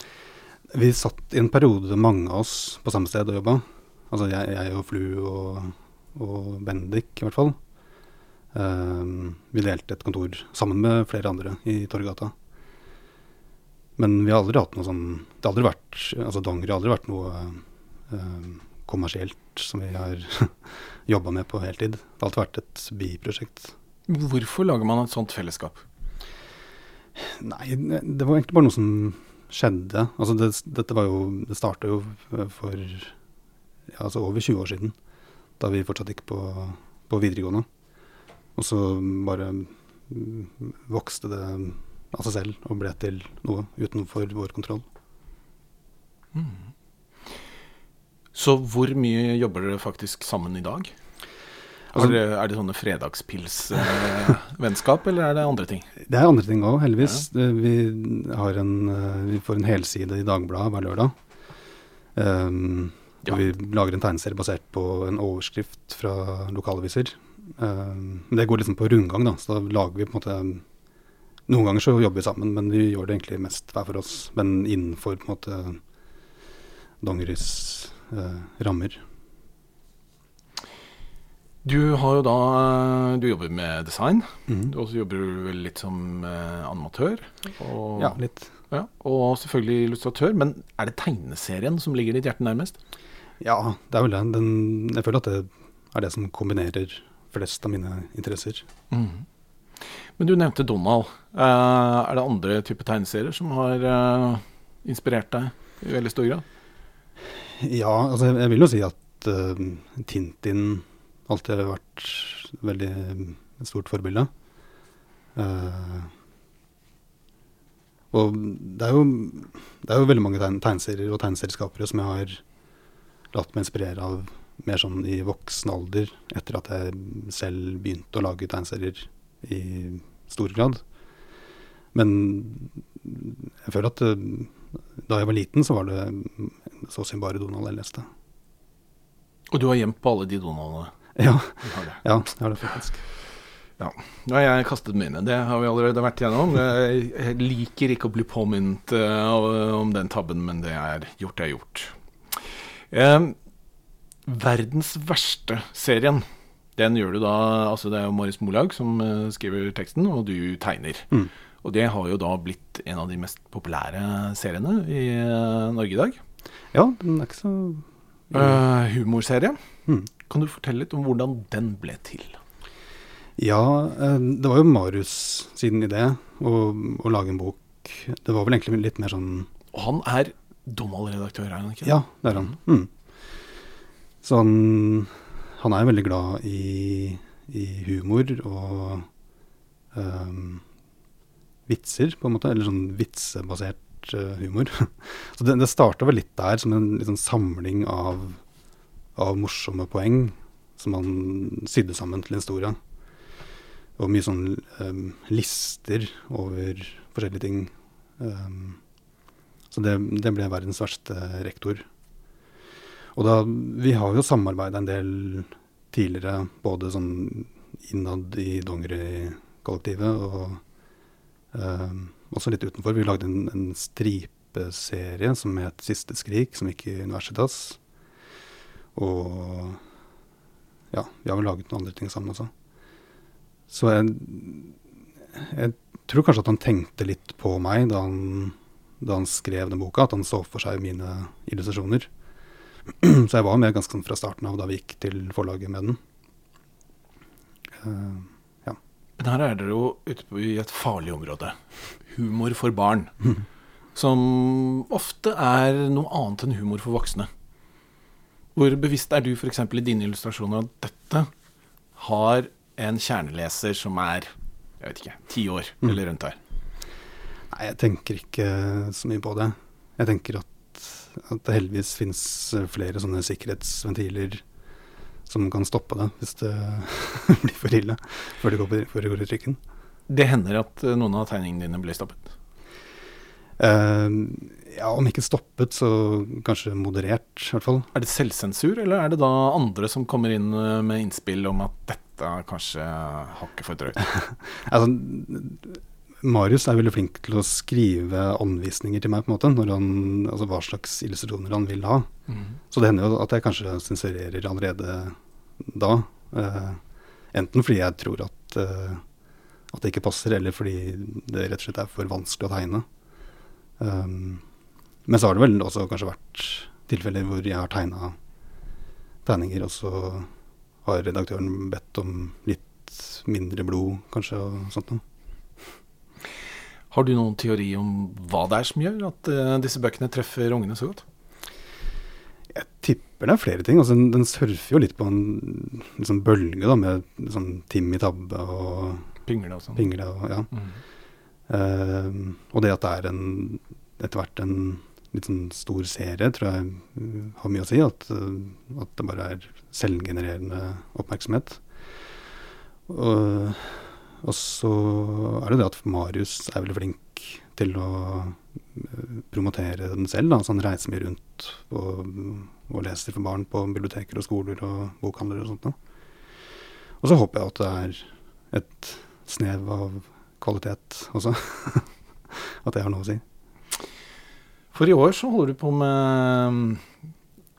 Vi satt i en periode, mange av oss, på samme sted og jobba. Altså jeg, jeg og Flu og, og Bendik, i hvert fall. Ehm, vi delte et kontor sammen med flere andre i Torgata. Men vi har aldri hatt noe sånn Det har aldri vært Altså Dongeri har aldri vært noe ehm, kommersielt som vi har jobba med på heltid. Det har alltid vært et biprosjekt. Hvorfor lager man et sånt fellesskap? Nei, det var egentlig bare noe som skjedde. Altså det, dette var jo Det starta jo for ja, altså over 20 år siden. Da vi fortsatt gikk på, på videregående. Og så bare mm, vokste det av seg selv og ble til noe utenfor vår kontroll. Så hvor mye jobber dere faktisk sammen i dag? Altså- er, det, er det sånne fredagspilsvennskap, eller er det andre ting? Det er andre ting òg, heldigvis. Ja. Vi, har en, eh, vi får en helside i Dagbladet hver lørdag. Um, Ja. Og vi lager en tegneserie basert på en overskrift fra lokalaviser. Um, det går liksom på rundgang, da. Så da lager vi på en måte Noen ganger så jobber vi sammen, men vi gjør det egentlig mest hver for oss. Men innenfor på en måte Dongeris uh, rammer. Du har jo da Du jobber med design. Mhm. Og så jobber du vel litt som eh, animatør. Og, Ja, litt. ja, og selvfølgelig illustratør. Men er det tegneserien som ligger ditt hjerte nærmest? Ja, det er vel det. Den, jeg føler at det er det som kombinerer flest av mine interesser. Mhm. Men du nevnte Donald. Eh, er det andre typer tegneserier som har eh, inspirert deg i veldig stor grad? Ja, altså jeg, jeg vil jo si at uh, Tintin alltid vært veldig et stort forbilde. Uh, og det er, jo, det er jo veldig mange tegn, tegneserier og tegneserieskapere som jeg har latt meg inspirere av mer sånn i voksen alder, etter at jeg selv begynte å lage tegneserier i stor grad. Men jeg føler at eh, da jeg var liten, så var det så å bare Donald jeg leste. Og du har gjemt på alle de Donaldene? Ja, det. ja det har det faktisk. Nå har jeg kastet mine, det har vi allerede vært igjennom. Jeg jeg liker ikke å bli påminnet eh, om den tabben, men det er gjort, er gjort. Eh, verdens verste serien, den gjør du da Altså det er jo Marius Molag som eh, skriver teksten, og du tegner. Mm. Og det har jo da blitt en av de mest populære seriene i eh, Norge i dag. Ja, den er ikke så uh, humorserie. Mm. Kan du fortelle litt om hvordan den ble til? Ja, eh, det var jo Marius sin idé å, å lage en bok. Det var vel egentlig litt mer sånn Og han er Donald-redaktør, er han ikke? Ja, det er han. Mm. Så han, han er veldig glad i, i humor og um, vitser, på en måte. Eller sånn vitsebasert eh, humor. Så det, det starta vel litt der, som en sånn samling av, av morsomme poeng som han sydde sammen til historie. Og mye sånn um, lister over forskjellige ting. Um, så det, det ble verdens verste rektor. Og da, vi har jo samarbeida en del tidligere, både sånn innad i Dongeri-kollektivet og um, også litt utenfor. Vi lagde en, en stripeserie som het Siste skrik, som gikk i Universitas. Og ja, vi har vel laget noen andre ting sammen også. Så jeg, jeg tror kanskje at han tenkte litt på meg da han, da han skrev den boka, at han så for seg mine illustrasjoner. Så jeg var med ganske sånn fra starten av da vi gikk til forlaget med den. Eh, Men her er dere jo ute på i et farlig område. Humor for barn. Som ofte er noe annet enn humor for voksne. Hvor bevisst er du f.eks. i dine illustrasjoner at dette har en kjerneleser som er jeg vet ikke, ti år Mm. eller rundt her? nei, jeg tenker ikke så mye på det. Jeg tenker at, at det heldigvis finnes flere sånne sikkerhetsventiler som kan stoppe det hvis det blir for ille før det går, på, før det går i trykken. Det hender at eh, noen av tegningene dine blir stoppet. Eh, ja, om ikke stoppet, så kanskje moderert, i hvert fall. Er det selvsensur, eller er det da andre som kommer inn eh, med innspill om at dette er kanskje hakket for drøyt? Altså, Marius er veldig flink til å skrive anvisninger til meg, på en måte, når han, altså hva slags illustrasjoner han vil ha. Så det hender jo at jeg kanskje sensurerer allerede da. Eh, enten fordi jeg tror at, eh, at det ikke passer, eller fordi det rett og slett er for vanskelig å tegne. Um, men så har det vel også kanskje vært tilfeller hvor jeg har tegna tegninger, og så har redaktøren bedt om litt mindre blod, kanskje, og sånt noe. Har du noen teori om hva det er som gjør at uh, disse bøkene treffer ungene så godt? Jeg tipper det er flere ting. Altså, den, den surfer jo litt på en liksom, bølge da, med sånn Timmy Tabbe og Pingle og sånn? Pingle. Og, ja. Mm. Uh, og det at det er en, etter hvert en litt sånn stor serie, tror jeg uh, har mye å si. At, uh, at det bare er selvgenererende oppmerksomhet. Og, og så er det det at Marius er veldig flink til å uh, promotere den selv. Da. Så han reiser mye rundt og, og leser for barn på biblioteker og skoler og bokhandler og sånt. Da. Og så håper jeg at det er et snev av kvalitet også. at det har noe å si. For i år så holder du på med mm,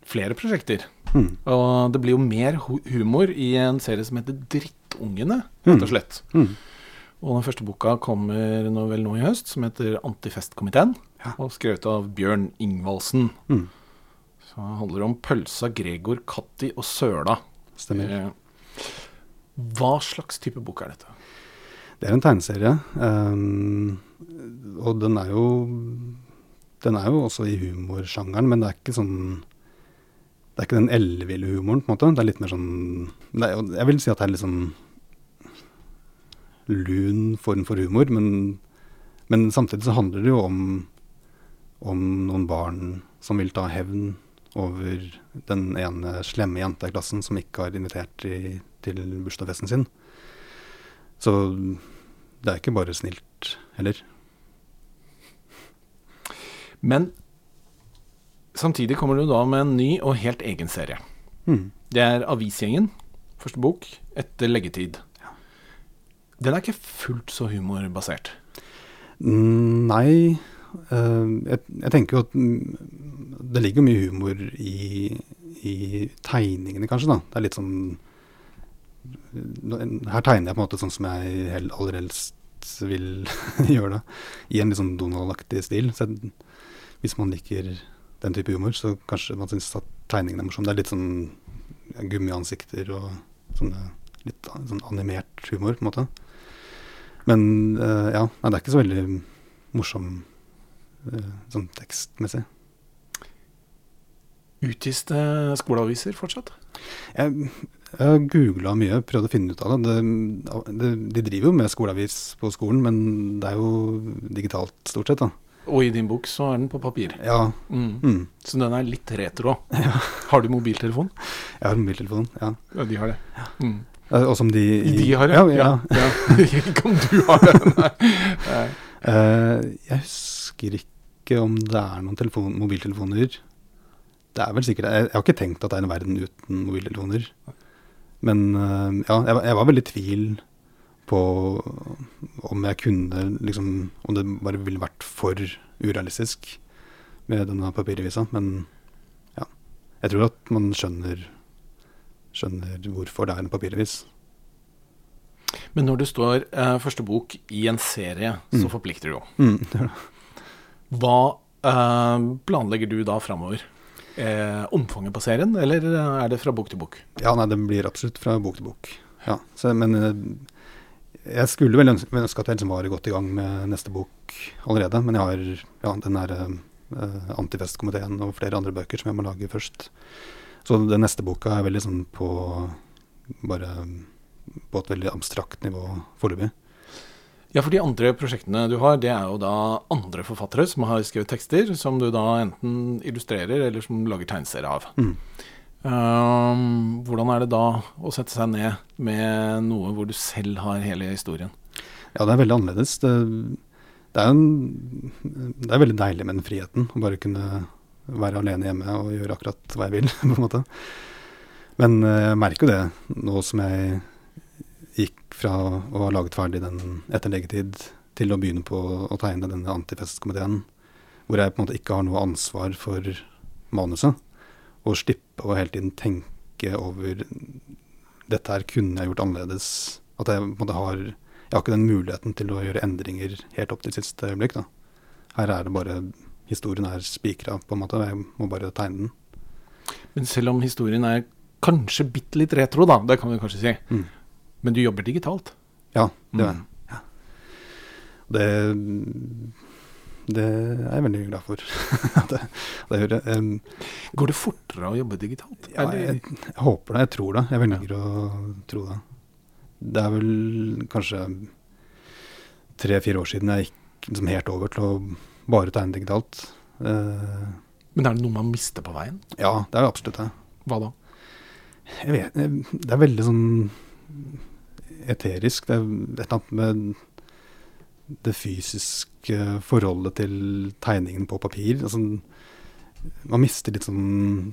flere prosjekter. Mm. Og det blir jo mer humor i en serie som heter Drittungene, rett og slett. Mm. Og den første boka kommer nå vel nå i høst, som heter Antifestkomiteen. Ja. Og skrevet av Bjørn Ingvaldsen. Mm. Så det handler om pølsa, Gregor, Katti og Søla. Stemmer. Eh, Hva slags type bok er dette? Det er en tegneserie. Um, og den er jo Den er jo også i humorsjangeren, men det er ikke sånn Det er ikke den elleville humoren, på en måte. Det er litt mer sånn er, Jeg vil si at det er litt sånn lun form for humor, men, men samtidig så handler det jo om, om noen barn som vil ta hevn over den ene slemme jenta i klassen som ikke har invitert i, til bursdagsfesten sin. Så det er ikke bare snilt heller. Men samtidig kommer du da med en ny og helt egen serie. Mm. Det er Avisgjengen, første bok, etter leggetid. Den er ikke fullt så humorbasert. Mm, nei. Uh, jeg, jeg, tenker jo at mm, det ligger mye humor i, i, tegningene, kanskje. da. Det er litt sånn Her tegner jeg på en måte sånn som jeg aller helst vil gjøre det. I en litt sånn Donald-aktig stil. Så hvis man liker den type humor, så kanskje man syns at tegningen er morsom. Det er litt sånn gummiansikter og sånne litt sånn animert humor, på en måte. Men uh, ja, nei, det er ikke så veldig morsom uh, sånn tekstmessig. Utgis det skoleaviser fortsatt? Jeg, jeg googla mye, prøvd å finne ut av det. Det, det. De driver jo med skoleavis på skolen, men det er jo digitalt stort sett. da. Og i din bok så er den på papir. Ja. Mm. Mm. Så den er litt retro. Ja. Har du mobiltelefon? Jeg har mobiltelefon, ja. Ja, de har det. Mm. Eh, Og som de De har det? Ja. ja. ja. Ikke om du har det. Nei. uh, jeg husker ikke om det er noen telefon, mobiltelefoner. Det er vel sikkert Jeg, jeg har ikke tenkt at det er en verden uten mobiltelefoner. Men uh, ja, jeg, jeg var veldig i tvil på om jeg kunne liksom Om det bare ville vært for urealistisk med denne papirvisa. Men ja. Jeg tror at man skjønner Skjønner hvorfor det er en papiravis. Men når det står eh, første bok i en serie, så Mm. forplikter det jo. Mm. Hva eh, planlegger du da framover? Eh, omfanget på serien, eller er det fra bok til bok? Ja, nei, det blir absolutt fra bok til bok. Ja, så, men eh, jeg skulle vel ønske, ønske at jeg liksom var godt i gang med neste bok allerede. Men jeg har ja, den der uh, Antifestkomiteen og flere andre bøker som jeg må lage først. Så den neste boka er veldig sånn på bare på et veldig abstrakt nivå foreløpig. Ja, for de andre prosjektene du har, det er jo da andre forfattere som har skrevet tekster, som du da enten illustrerer eller som lager tegneserier av. Mm. Um, hvordan er det da å sette seg ned med noe hvor du selv har hele historien? Ja, det er veldig annerledes. Det, det, er en, det er veldig deilig med den friheten. Å bare kunne være alene hjemme og gjøre akkurat hva jeg vil, på en måte. Men eh, jeg merker jo det nå som jeg gikk fra å ha laget ferdig den etter legetid til å begynne på å tegne denne antifestkomiteen, hvor jeg på en måte ikke har noe ansvar for manuset. Og slippe å hele tiden tenke over dette her kunne jeg gjort annerledes. At jeg på en måte har Jeg har ikke den muligheten til å gjøre endringer helt opp til siste øyeblikk. da. Her er det bare Historien er spikra, på en måte. Jeg må bare tegne den. Men selv om historien er kanskje bitte litt retro, da, det kan vi kanskje si, Mm. men du jobber digitalt. Ja, det gjør jeg. Mm. Ja. Det, det er jeg veldig glad for. at det, det jeg. Em, Går det fortere å jobbe digitalt? Ja, jeg, jeg håper det. Jeg tror det. Jeg velger å tro det. Det er vel kanskje tre-fire år siden jeg gikk liksom helt over til å bare tegne digitalt. Uh, Men er det noe man mister på veien? ja, det er jo absolutt det. Hva da? Jeg vet, det er veldig sånn eterisk. Det er et eller annet med det fysiske forholdet til tegningen på papir. Altså, man mister litt sånn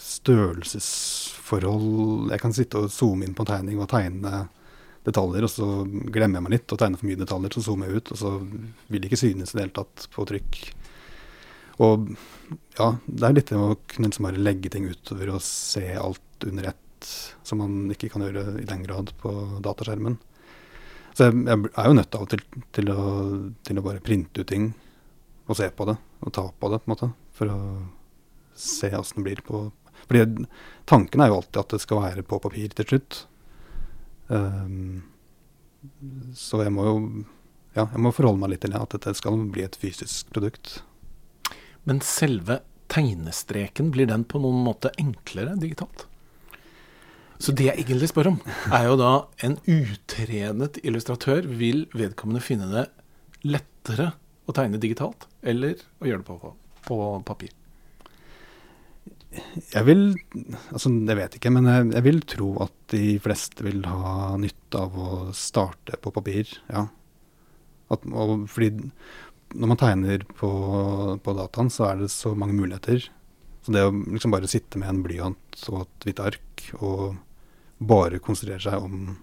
størrelsesforhold. Jeg kan sitte og zoome inn på en tegning og tegne detaljer, og så glemmer jeg meg litt og tegner for mye detaljer, så zoomer jeg ut, og så vil det ikke synes i det hele tatt på trykk. Og ja, det er litt det å kunne liksom bare legge ting utover og se alt under ett, som man ikke kan gjøre i den grad på dataskjermen. Så jeg, jeg er jo nødt av og til til å, til å bare printe ut ting og se på det, og ta på det, på en måte, for å se åssen det blir på Fordi tanken er jo alltid at det skal være på papir til slutt. Um, så jeg må jo ja, jeg må forholde meg litt til det, at dette skal bli et fysisk produkt. Men selve tegnestreken, blir den på noen måte enklere digitalt? Så det jeg egentlig spør om, er jo da en utrenet illustratør. Vil vedkommende finne det lettere å tegne digitalt, eller å gjøre det på, på papir? Jeg vil Altså, jeg vet ikke, men jeg, jeg, vil tro at de fleste vil ha nytte av å starte på papir, ja. At, og, fordi når man tegner på, på, dataen, så er det så mange muligheter. Så det å liksom bare sitte med en blyant og et hvitt ark og bare konsentrere seg om,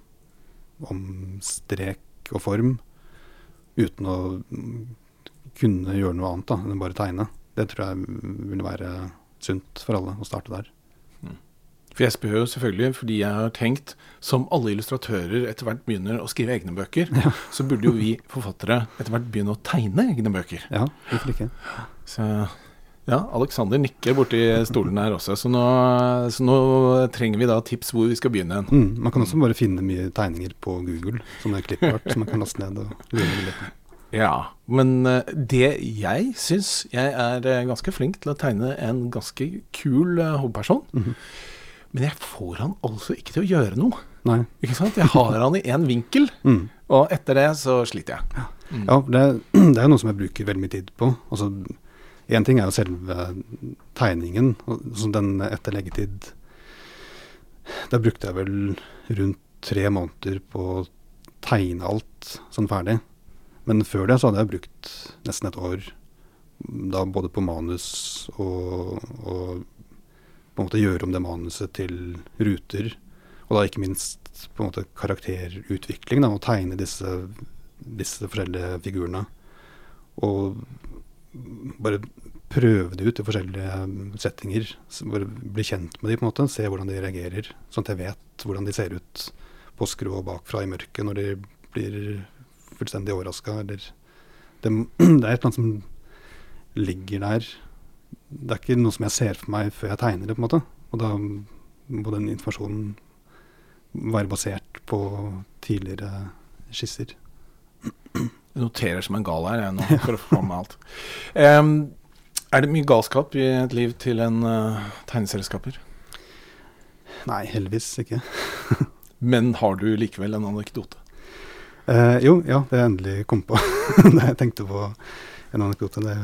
om strek og form, uten å kunne gjøre noe annet da, enn bare tegne, det tror jeg ville være sunt for alle å starte der. Mm. For jeg spør jo selvfølgelig fordi jeg har tenkt, som alle illustratører etter hvert begynner å skrive egne bøker, ja. så burde jo vi forfattere etter hvert begynne å tegne egne bøker. Ja, hvorfor ikke? Så ja, Alexander nikker borti stolen her også, så nå, så nå, trenger vi da tips hvor vi skal begynne. Mm, man kan også bare finne mye tegninger på Google, som er klippart, som man kan laste ned og. Ja, men eh, det jeg syns Jeg er eh, ganske flink til å tegne en ganske kul uh, hovedperson. Mm -hmm. Men jeg får han altså ikke til å gjøre noe. Nei. Ikke sant? Jeg har han i én vinkel, mm. og etter det så sliter jeg. Ja, ja det, det, er noe som jeg bruker veldig mye tid på. Altså, Én ting er jo selve tegningen, som den etter leggetid Da brukte jeg vel rundt tre måneder på å tegne alt sånn ferdig. Men før det så hadde jeg brukt nesten et år da både på manus og, og på en måte gjøre om det manuset til ruter. Og da ikke minst på en måte karakterutvikling, da, å tegne disse, disse forskjellige figurene. Og bare prøve det ut i forskjellige settinger. Bare bli kjent med de på en måte, se hvordan de reagerer. Sånn at jeg vet hvordan de ser ut på skrå bakfra i mørket når de blir fullstendig overraska. Eller det, det, er et eller annet som ligger der. Det er ikke noe som jeg ser for meg før jeg tegner det, på en måte. Og da må den informasjonen være basert på tidligere skisser. Jeg noterer som en gal her, jeg nå, for å få med alt. Um, er det mye galskap i et liv til en uh, tegneselskaper? Nei, heldigvis ikke. Men har du likevel en anekdote? Uh, jo, ja, det jeg endelig kom på da jeg tenkte på en anekdote. Det,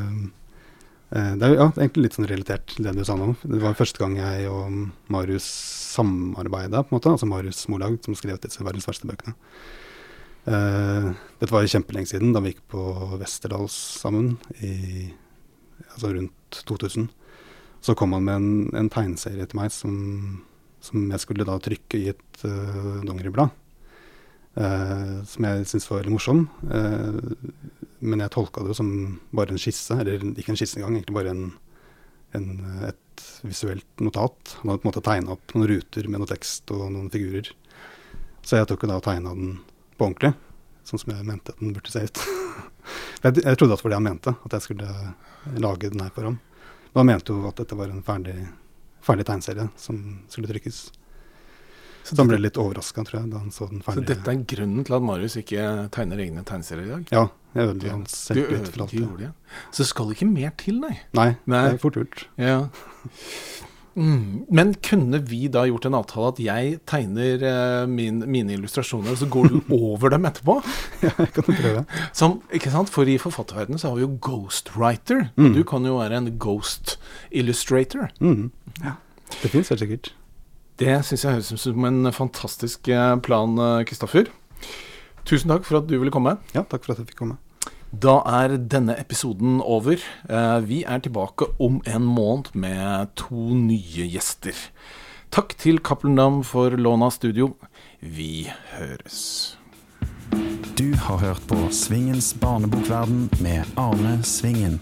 uh, det er ja, egentlig litt sånn relatert til det du sa nå. Det var første gang jeg og Marius samarbeida, på en måte. Altså Marius Molag, som skrev disse verdens verste bøkene. Eh, dette var jo kjempelenge siden, da vi gikk på Westerdals sammen, i, altså rundt 2000. Så kom han med en, en tegneserie til meg som, som, jeg skulle da trykke i et uh, dongeriblad. Uh, som jeg syntes var veldig morsom. Uh, men jeg tolka det jo som bare en skisse, eller ikke en skisse engang, egentlig bare en, en, et visuelt notat. Han hadde på en måte tegna opp noen ruter med noe tekst og noen figurer. Så jeg tok jo da og tegna den på ordentlig, sånn som jeg mente at den burde se ut. jeg, jeg, trodde at det var det han mente, at jeg skulle lage den her for ham. Men han mente jo at dette var en ferdig, ferdig tegneserie som skulle trykkes. Så han ble litt overraska, tror jeg, da han så den ferdige. Så dette er grunnen til at Marius ikke tegner egne tegneserier i dag? Ja, jeg ødela hans selvtillit for alltid. Det. skal det ikke mer til, nei? Nei, nei. det er fort gjort. Ja. Mm. Men kunne vi da gjort en avtale at jeg tegner uh, min, mine illustrasjoner, og så går du over dem etterpå? ja, jeg kan prøve. Som, ikke sant? For i forfatterverdenen så har vi jo ghostwriter. Mm. Og du kan jo være en ghost illustrator. Mm. Ja, det fins helt sikkert. Det syns jeg høres ut som en fantastisk eh, plan, eh, Kristoffer. Tusen takk for at du ville komme. Ja, takk for at jeg fikk komme. Da er denne episoden over. Eh, vi er tilbake om en måned med to nye gjester. Takk til Cappelen Dam for lån av studio. Vi høres. Du har hørt på Svingens barnebokverden med Arne Svingen.